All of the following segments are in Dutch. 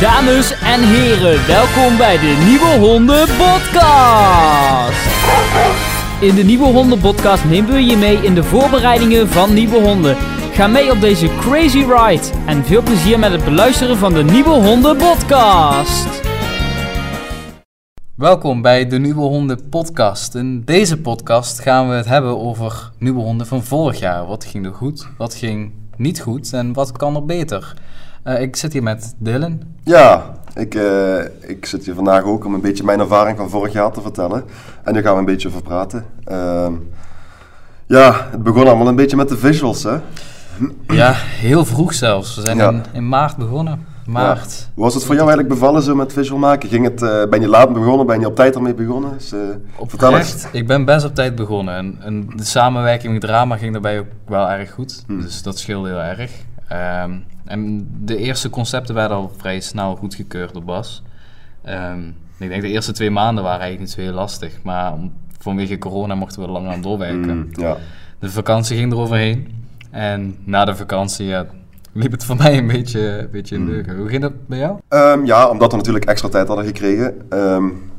Dames en heren, welkom bij de Nieuwe Honden Podcast. In de Nieuwe Honden Podcast nemen we je mee in de voorbereidingen van nieuwe honden. Ga mee op deze crazy ride en veel plezier met het beluisteren van de Nieuwe Honden Podcast. Welkom bij de Nieuwe Honden Podcast. In deze podcast gaan we het hebben over nieuwe honden van vorig jaar. Wat ging er goed, wat ging niet goed en wat kan er beter? Uh, ik zit hier met Dylan. Ja, ik, uh, ik zit hier vandaag ook om een beetje mijn ervaring van vorig jaar te vertellen. En daar gaan we een beetje over praten. Uh, ja, het begon allemaal een beetje met de visuals, hè? Ja, heel vroeg zelfs. We zijn ja. in, in, maart begonnen. Maart. Ja. Hoe was het voor jou eigenlijk bevallen zo met visual maken? Ging het, uh, ben je laat begonnen? Ben je op tijd ermee begonnen? Dus, vertel eens. Ik ben best op tijd begonnen. En, en de samenwerking met drama ging daarbij ook wel erg goed. Hmm. Dus dat scheelde heel erg. Um, en de eerste concepten werden al vrij snel goedgekeurd door Bas. Um, ik denk de eerste twee maanden waren eigenlijk niet zo heel lastig. Maar om, vanwege corona mochten we lang aan doorwerken. Mm, ja. De vakantie ging eroverheen. En na de vakantie ja, liep het voor mij een beetje, een beetje in mm. Hoe ging dat bij jou? Um, ja, omdat we natuurlijk extra tijd hadden gekregen... Um,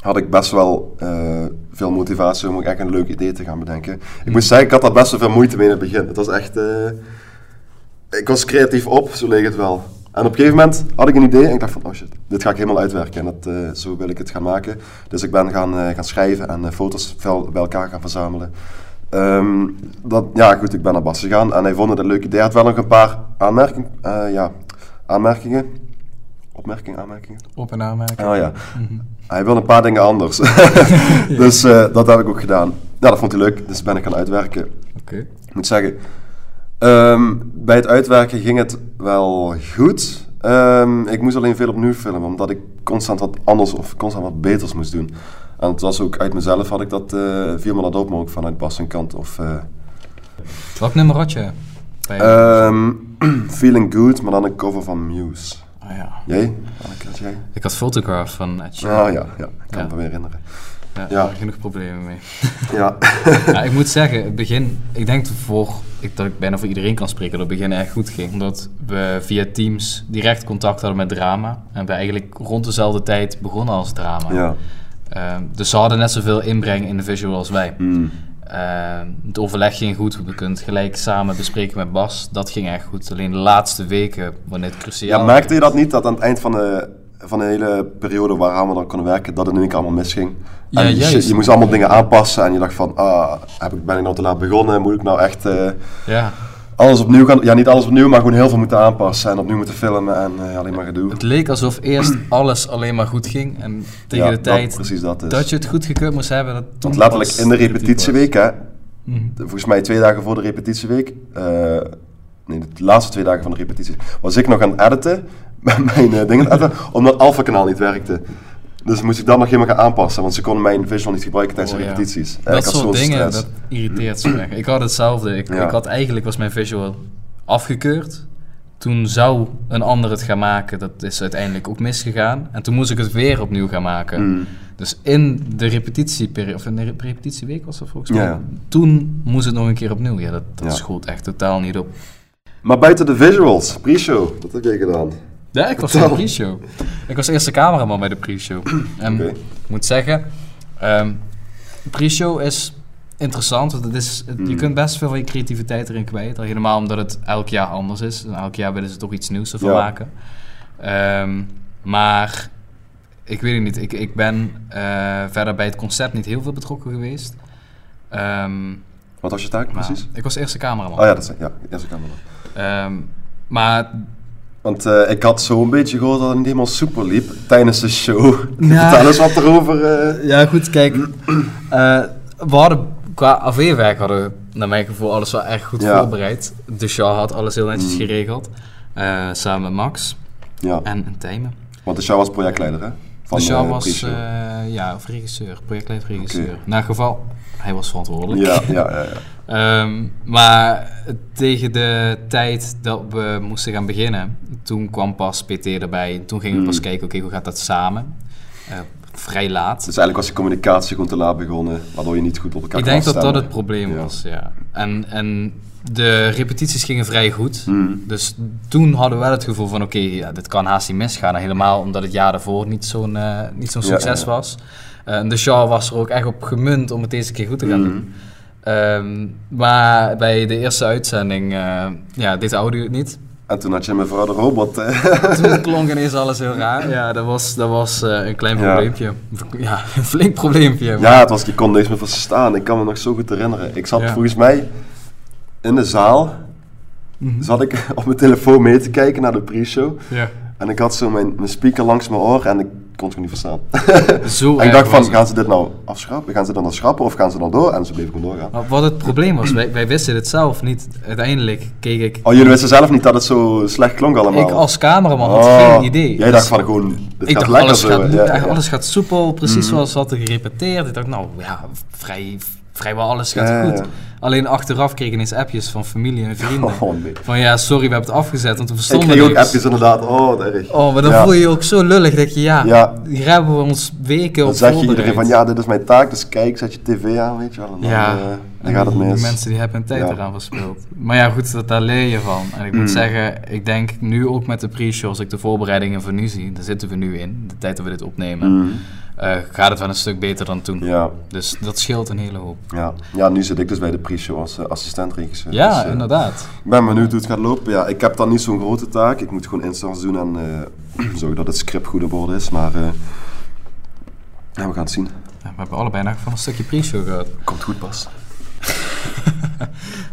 had ik best wel uh, veel motivatie om ook echt een leuk idee te gaan bedenken. Ik mm. moet zeggen, ik had daar best wel veel moeite mee in het begin. Het was echt... Uh, ik was creatief op, zo leek het wel. En op een gegeven moment had ik een idee en ik dacht van, oh shit, dit ga ik helemaal uitwerken. En dat, uh, zo wil ik het gaan maken. Dus ik ben gaan, uh, gaan schrijven en uh, foto's bij elkaar gaan verzamelen. Um, dat, ja, goed, ik ben naar Bas gegaan en hij vond het een leuk idee. Hij had wel nog een paar aanmerking, ja, aanmerkingen. Opmerkingen, aanmerkingen? Op- en aanmerkingen. Oh ja. -hmm. Hij wil een paar dingen anders. dus dat heb ik ook gedaan. Ja, dat vond hij leuk, dus ben ik gaan uitwerken. Oké. Okay. Ik moet zeggen, Um, bij het uitwerken ging het wel goed. Um, ik moest alleen veel opnieuw filmen, omdat ik constant wat anders of constant wat beters moest doen. En het was ook uit mezelf had ik dat uh, viermaal dat op, maar ook vanuit Bas en kant. Of, uh, Welk nummer had je? Um, feeling Good, maar dan een cover van Muse. Oh ja. Jij? Had jij? Ik had Photograph van Ed Sheeran. Ah ja, ja. ik kan ja. me weer herinneren. Ja, ja. Daar genoeg problemen mee. Ja. ja. Ik moet zeggen, het begin, ik denk voor, ik, dat ik bijna voor iedereen kan spreken, dat het begin echt goed ging. Omdat we via Teams direct contact hadden met drama. En we eigenlijk rond dezelfde tijd begonnen als drama. Ja. Uh, dus ze hadden net zoveel inbreng in de visual als wij. Mm. Uh, het overleg ging goed. We kunnen het gelijk samen bespreken met Bas. Dat ging echt goed. Alleen de laatste weken, wanneer het cruciaal Ja, merkte je dat niet? Dat aan het eind van de, van de hele periode waar we dan konden werken, dat het in één keer allemaal misging? Ja, en juist. Je, moest allemaal dingen aanpassen en je dacht van, ah, heb ik, ben ik nou te laat begonnen? Moet ik nou echt uh, ja. alles opnieuw gaan? Ja, niet alles opnieuw, maar gewoon heel veel moeten aanpassen en opnieuw moeten filmen en uh, alleen maar gedoe. Het leek alsof eerst alles alleen maar goed ging en tegen ja, de tijd dat, je het goed gekeurd moest hebben. Dat Want letterlijk in de repetitieweek, hè, mm -hmm. volgens mij twee dagen voor de repetitieweek, uh, nee, de laatste twee dagen van de repetitie, was ik nog aan het editen, mijn uh, dingen omdat Alpha kanaal niet werkte. Dus moest ik dat nog helemaal gaan aanpassen, want ze konden mijn visual niet gebruiken tijdens oh, de repetities. Ja. Dat soort dingen, stress. dat irriteert zo erg. Ik had hetzelfde. Ik, ja. ik, had eigenlijk was mijn visual afgekeurd. Toen zou een ander het gaan maken. Dat is uiteindelijk ook misgegaan. En toen moest ik het weer opnieuw gaan maken. Mm. Dus in de repetitieperiode, of in de repetitieweek was dat volgens mij. Ja. Toen moest het nog een keer opnieuw. Ja, dat, dat schoot echt totaal niet op. Maar buiten de visuals, pre-show, wat heb jij gedaan? Ja, ik was in de pre-show. Ik was eerste cameraman bij de pre-show. En okay. ik moet zeggen, um, de pre-show is interessant. Want het is, het, Hmm. je kunt best veel van je creativiteit erin kwijt. Al helemaal omdat het elk jaar anders is. En elk jaar willen ze toch iets nieuws ervan Ja. maken. Um, maar ik weet het niet. Ik, ik ben uh, verder bij het concept niet heel veel betrokken geweest. Um, Wat was je taak precies? Ik was eerste cameraman. Oh ja, dat is ja, eerste cameraman. Maar Want uh, ik had zo'n beetje gehoord dat het niet helemaal soepel liep tijdens de show. Ja. Vertel eens wat erover. Uh... Ja, goed, kijk. Uh, we hadden qua AV-werk hadden we, naar mijn gevoel, alles wel echt goed Ja. voorbereid. De show had alles heel netjes Mm. geregeld. Samen met Max Ja, en, en Tijmen. want de show was projectleider, hè? Van show eh, was, uh, ja, of regisseur, projectleider regisseur. Naar geval, hij was verantwoordelijk. Ja, ja, ja. ja. Um, maar tegen de tijd dat we moesten gaan beginnen, toen kwam pas PT erbij. Toen gingen we Mm. pas kijken, oké, hoe gaat dat samen? Uh, vrij laat. Dus eigenlijk was de communicatie gewoon te laat begonnen, waardoor je niet goed op elkaar Ik denk dat dat het probleem Ja. was, ja. En, en de repetities gingen vrij goed. Mhm. Dus toen hadden we wel het gevoel van, oké, ja, dit kan haast niet misgaan. En helemaal omdat het jaar daarvoor niet zo'n eh, niet zo'n succes ja. was. Eh, En de Shaw was er ook echt op gemunt om het deze keer goed te gaan Mhm. doen. Ehm, maar bij de eerste uitzending eh, ja, deed de audio het niet. En toen had je mevrouw de robot. eh, Toen klonk ineens alles heel raar. Ja, dat was, dat was eh, een klein probleempje. Ja, een flink probleempje. ja, het was, je kon niks meer verstaan. Ik kan me nog zo goed herinneren. Ik zat Ja. volgens mij in de zaal, Mhm. zat ik op mijn telefoon mee te kijken naar de pre-show. Ja. En ik had zo mijn, mijn speaker langs mijn oor en ik kon het gewoon niet verstaan. Zo en ik dacht van, gaan ze dit nou afschrappen? Gaan ze dan dan schrappen of gaan ze dan door? En ze bleven gewoon doorgaan. Maar wat het probleem was, wij, wij wisten het zelf niet. Uiteindelijk keek ik. Oh, jullie wisten zelf niet dat het zo slecht klonk allemaal? Ik als cameraman had Oh, geen idee. Jij Dus dacht van gewoon, dit ik gaat dacht, lekker alles zo. gaat, Ja, ja. alles gaat soepel, precies Mhm. zoals we hadden gerepeteerd. Ik dacht, nou ja, vrij, vrijwel alles gaat goed. Alleen achteraf kreeg ik ineens appjes van familie en vrienden. Oh, nee. Van ja, sorry, we hebben het afgezet, want we Ik verstonden kreeg ook appjes inderdaad, oh wat erg. Oh, maar dan Ja. voel je je ook zo lullig dat je, ja, Ja. hier hebben we ons weken Dan op zeg je iedereen van, ja dit is mijn taak, dus kijk, zet je tv aan, weet je wel. En dan, Ja, eh, dan gaat het die mis. mensen die hebben hun tijd Ja. eraan verspild. Maar ja, goed, dat, daar leer je van. En ik moet Mm. zeggen, ik denk nu ook met de pre-show, als ik de voorbereidingen voor nu zie, daar zitten we nu in, de tijd dat we dit opnemen, Mhm. Eh, gaat het wel een stuk beter dan toen. Ja, Dus dat scheelt een hele hoop. ja. ja, nu zit ik dus bij de pre-show als uh, assistent-regisseur. Ja, Dus, eh, inderdaad. Ik ben benieuwd hoe het gaat lopen. Ja, ik heb dan niet zo'n grote taak. Ik moet gewoon instarts doen en eh, zorgen dat het script goed op orde is. Maar eh, ja, we gaan het zien. Ja, we hebben allebei nog van een stukje pre-show gehad. Komt goed pas.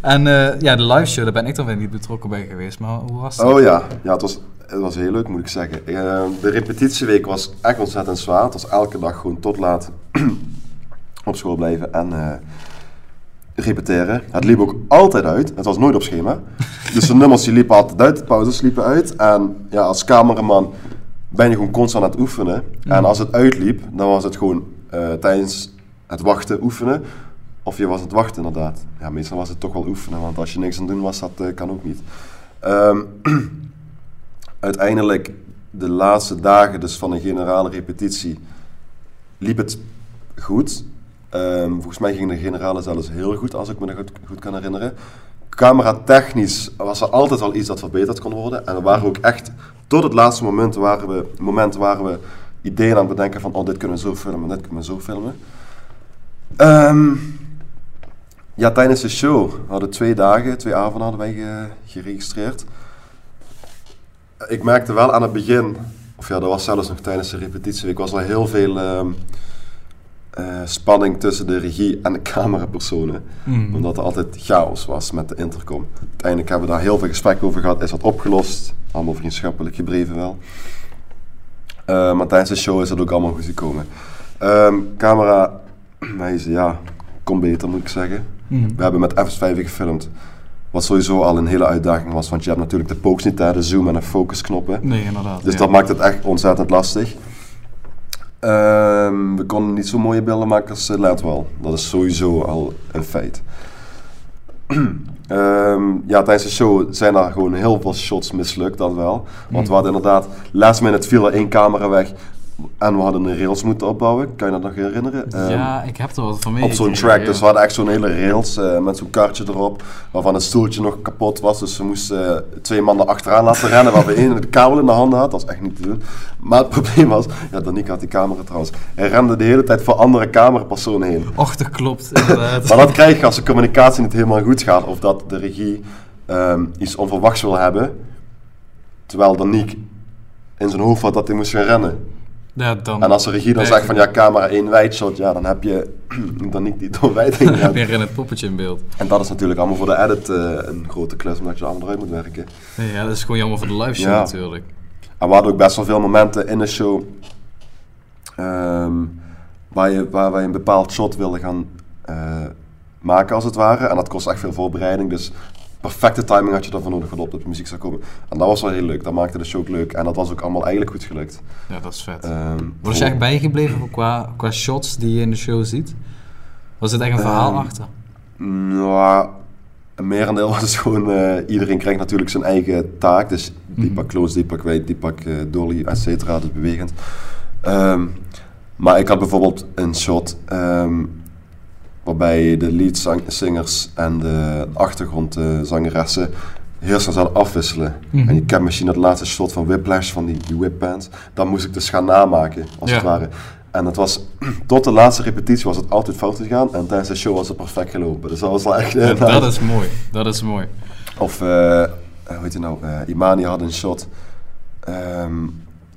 En eh, ja, de live show, daar ben ik dan weer niet betrokken bij geweest. Maar hoe was dat? Oh ja, ja het, was, het was heel leuk moet ik zeggen. Eh, de repetitieweek was echt ontzettend zwaar. Het was elke dag gewoon tot laat op school blijven en eh, repeteren. Het liep ook altijd uit. Het was nooit op schema. Dus de nummers die liepen altijd uit, de pauzes liepen uit. En ja, als cameraman ben je gewoon constant aan het oefenen. En als het uitliep, dan was het gewoon eh, tijdens het wachten oefenen. Of je was het wachten inderdaad. Ja, meestal was het toch wel oefenen, want als je niks aan het doen was, dat kan ook niet. Ehm, uiteindelijk, de laatste dagen dus van een generale repetitie, liep het goed. Ehm, volgens mij ging de generale zelfs heel goed, als ik me dat goed, goed kan herinneren. Camera technisch was er altijd wel iets dat verbeterd kon worden. En we waren ook echt, tot het laatste moment waren we, moment waren we ideeën aan het bedenken van, oh, dit kunnen we zo filmen, dit kunnen we zo filmen. Ehm, ja, tijdens de show we hadden twee dagen, twee avonden hadden wij ge- geregistreerd. Ik merkte wel aan het begin, of ja, dat was zelfs nog tijdens de repetitieweek, was er heel veel ehm, eh, spanning tussen de regie en de camerapersonen. Mm. Omdat er altijd chaos was met de intercom. Uiteindelijk hebben we daar heel veel gesprek over gehad, is dat opgelost. Allemaal vriendschappelijk gebreven wel. Eh, maar tijdens de show is het ook allemaal goed gekomen. Ehm, camera, wijze, ja, kon beter moet ik zeggen. Mm. We hebben met FS5 gefilmd. Wat sowieso al een hele uitdaging was, want je hebt natuurlijk de pokes niet daar, de zoom en de focusknoppen. Nee, inderdaad. Dus ja. dat maakt het echt ontzettend lastig. Ehm, we konden niet zo mooie beelden maken als LED wel. Dat is sowieso al een feit. Ehm, ja, tijdens de show zijn er gewoon heel veel shots mislukt, dat wel. Want we hadden inderdaad, last minute viel er één camera weg en we hadden een rails moeten opbouwen. Kan je dat nog herinneren? Ehm, ja, ik heb er wat van mee. op zo'n track. Dus we hadden echt zo'n hele rails eh, met zo'n kartje erop, waarvan het stoeltje nog kapot was. Dus we moesten eh, twee mannen achteraan laten rennen, waar we één de kabel in de handen had. Dat was echt niet te doen. Maar het probleem was, ja, Danique had die camera trouwens. Hij rende de hele tijd voor andere camerapersonen heen. Och, dat klopt, inderdaad. Maar dat krijg je als de communicatie niet helemaal goed gaat, of dat de regie ehm, iets onverwachts wil hebben. Terwijl Danique in zijn hoofd had dat hij moest gaan rennen. Ja, dan En als de regie dan zegt van ja, camera 1 wijd shot, ja, dan heb je Danique die door wijd heen Dan heb je erin het poppetje in beeld. En dat is natuurlijk allemaal voor de edit eh, een grote klus, omdat je er allemaal eruit moet werken. Nee, ja, dat is gewoon jammer voor de live show Ja. natuurlijk. En we hadden ook best wel veel momenten in de show ehm, waar, je, waar wij een bepaald shot wilden gaan eh, maken, als het ware. En dat kost echt veel voorbereiding, dus perfecte timing had je daarvoor nodig voordat op de muziek zou komen. En dat was wel heel leuk, dat maakte de show ook leuk. En dat was ook allemaal eigenlijk goed gelukt. Ja, dat is vet. Ehm, Wat is je echt bijgebleven qua, qua shots die je in de show ziet? Was het echt een verhaal Ehm, achter? Nou, een merendeel was gewoon, eh, iedereen krijgt natuurlijk zijn eigen taak. Dus die Mhm. pak close, die pak wijd, die pak eh, dolly, et cetera, dus bewegend. Ehm, Maar ik had bijvoorbeeld een shot ehm, waarbij de leadzangers en de achtergrondzangeressen heel snel zouden afwisselen. Mhm. En je kent misschien dat laatste shot van Whiplash, van die, die. Dan moest ik dus gaan namaken, als Ja. het ware. En het was, tot de laatste repetitie was het altijd fout gegaan. En tijdens de show was het perfect gelopen. Dus dat was wel echt... Ja, nice. dat is mooi. Dat is mooi. Of, eh, hoe heet het nou? Eh, Imani had een shot. Ehm,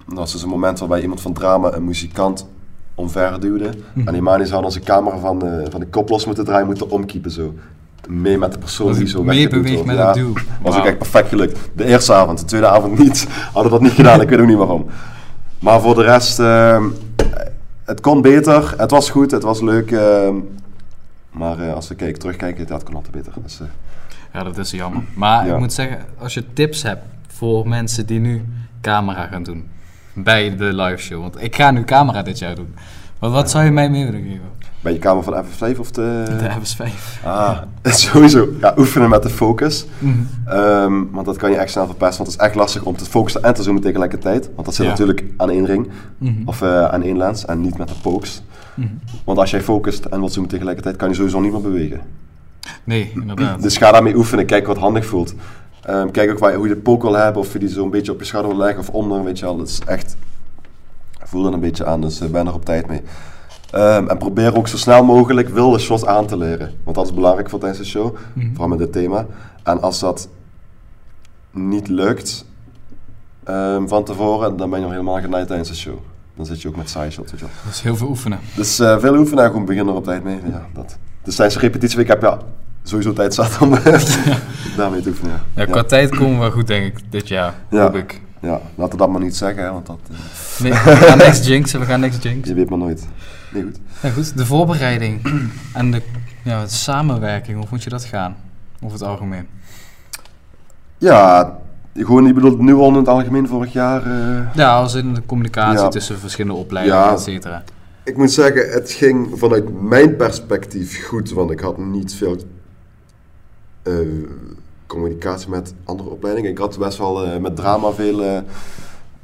dat was dus een moment waarbij iemand van drama een muzikant omver duwde. Mhm. En Imani zou zijn camera van de, van de kop los moeten draaien, moeten omkiepen zo. Mee met de persoon Dat die zo mee beweegt met Ja, het duw. Was ook Wauw. echt perfect gelukt. De eerste avond, de tweede avond niet. Hadden dat niet gedaan, ik weet ook niet waarom. Maar voor de rest, ehm, het kon beter. Het was goed, het was leuk. ehm, maar eh, als we kijken, terugkijken, het kon altijd beter. Dus, eh, Ja, dat is jammer. Maar Ja. ik moet zeggen, als je tips hebt voor mensen die nu camera gaan doen bij de live show. Want ik ga nu camera dit jaar doen. Wat, wat zou je mij mee willen geven? Ben je kamer van FF5 of de... De FS5. Ah, sowieso. Ja, oefenen met de focus. Mhm. Ehm, want dat kan je echt snel verpesten. Want het is echt lastig om te focussen en te zoomen tegelijkertijd. Want dat zit Ja. natuurlijk aan één ring. Mhm. Of eh, aan één lens en niet met de pokes. Mhm. Want als jij focust en wilt zoomen tegelijkertijd, kan je sowieso niet meer bewegen. Nee, inderdaad. Dus ga daarmee oefenen. Kijk wat handig voelt. Ehm, kijk ook waar, hoe je de poke wil hebben. Of je die zo een beetje op je schouder wil leggen of onder. Weet je wel. Dat is echt... Voel er een beetje aan. Dus eh, ben er op tijd mee. Ehm, en probeer ook zo snel mogelijk wilde shots aan te leren. Want dat is belangrijk voor tijdens de show. Mhm. Vooral met dit thema. En als dat niet lukt ehm, van tevoren, dan ben je nog helemaal genaaid tijdens de show. Dan zit je ook met side shots. Weet je wel. Dat is heel veel oefenen. Dus eh, veel oefenen en gewoon beginnen er op tijd mee. Ja, dat. Dus tijdens de repetitieweek heb je ja, sowieso tijd zat om daarmee te oefenen. Ja, Ja. qua tijd komen we wel goed, denk ik, dit jaar. Ja. Hoop ik. Ja, laten we dat maar niet zeggen, hè, want dat, eh, Nee, we gaan niks jinxen, we gaan niks jinxen. je weet maar nooit. Nee, goed. Ja, goed. De voorbereiding en de, ja, de samenwerking, hoe moet je dat gaan? Over het algemeen. Ja, gewoon, je bedoelt nu al in het algemeen vorig jaar. eh, Ja, als in de communicatie Ja. tussen verschillende opleidingen, Ja. et cetera. Ik moet zeggen, het ging vanuit mijn perspectief goed, want ik had niet veel eh, communicatie met andere opleidingen. Ik had best wel eh, met drama veel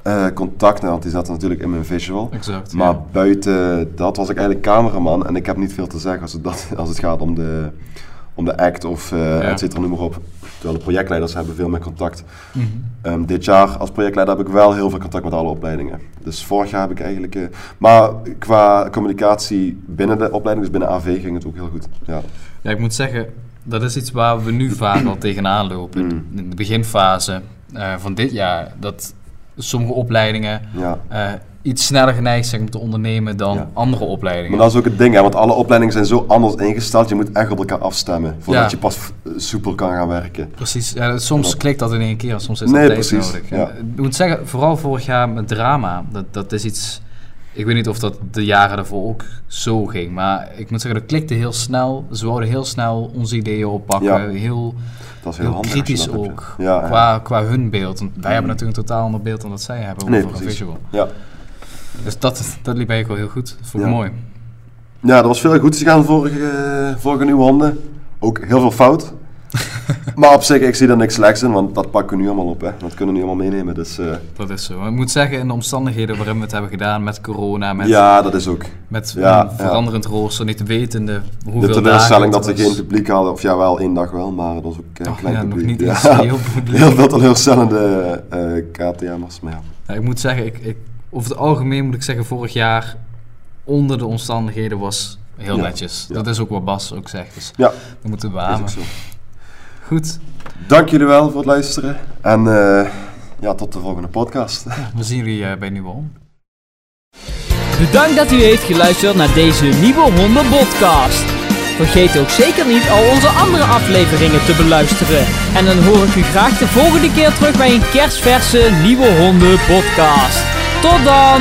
eh, contact, nou, want die zat natuurlijk in mijn visual. Exact. Maar ja. buiten dat was ik eigenlijk cameraman en ik heb niet veel te zeggen als het, dat, als het gaat om de, om de act of eh et cetera, noem maar op. Terwijl de projectleiders hebben veel meer contact. Mhm. Ehm, dit jaar als projectleider heb ik wel heel veel contact met alle opleidingen. Dus vorig jaar heb ik eigenlijk... maar qua communicatie binnen de opleiding, dus binnen AV, ging het ook heel goed. Ja, Ja, ik moet zeggen, dat is iets waar we nu vaak al tegenaan lopen. Mm. In de beginfase eh, van dit jaar, dat sommige opleidingen ja. eh, iets sneller geneigd zijn om te ondernemen dan Ja. andere opleidingen. Maar dat is ook het ding, hè, want alle opleidingen zijn zo anders ingesteld. Je moet echt op elkaar afstemmen voordat Ja. je pas soepel kan gaan werken. Precies, ja, soms klikt dat in één keer, soms is Nee, dat tijd precies, nodig. Ik moet zeggen, vooral vorig jaar met drama, dat, dat is iets... Ik weet niet of dat de jaren daarvoor ook zo ging, maar ik moet zeggen, dat klikte heel snel. Ze wouden heel snel onze ideeën oppakken, Ja. heel, Dat is heel, kritisch dat ook, Ja, qua, qua hun beeld. Want wij hebben natuurlijk een totaal ander beeld dan dat zij hebben Nee, over een precies. visual. Ja. Dus dat, dat liep eigenlijk wel heel goed. Dat vond ik mooi. ja, er was veel goeds gegaan vorige, eh, vorige nieuwe honden. Ook heel veel fout. maar op zich, ik zie er niks slechts in, want dat pakken we nu allemaal op. Hè. Dat kunnen we nu allemaal meenemen. Dus, eh, Dat is zo. Maar ik moet zeggen, in de omstandigheden waarin we het hebben gedaan met corona, met, ja, dat is ook. met Ja, veranderend rooster, niet wetende hoeveel de teleurstelling dat ze geen publiek hadden, of ja, wel één dag wel, maar dat was ook eh, een Oh, klein ja, nog publiek. niet ja. eens heel publiek. Heel veel teleurstellende eh KTM'ers, maar ja. Ja, ik moet zeggen, ik, ik, over het algemeen moet ik zeggen, vorig jaar onder de omstandigheden was heel Ja, netjes. ja. Dat is ook wat Bas ook zegt, dus Ja, dat moeten we beamen. Goed, Dank jullie wel voor het luisteren en eh, ja, tot de volgende podcast. we zien jullie eh, bij Nieuwe Hond. Bedankt dat u heeft geluisterd naar deze nieuwe Honden podcast. Vergeet ook zeker niet al onze andere afleveringen te beluisteren. En dan hoor ik u graag de volgende keer terug bij een kerstverse nieuwe Honden podcast. Tot dan!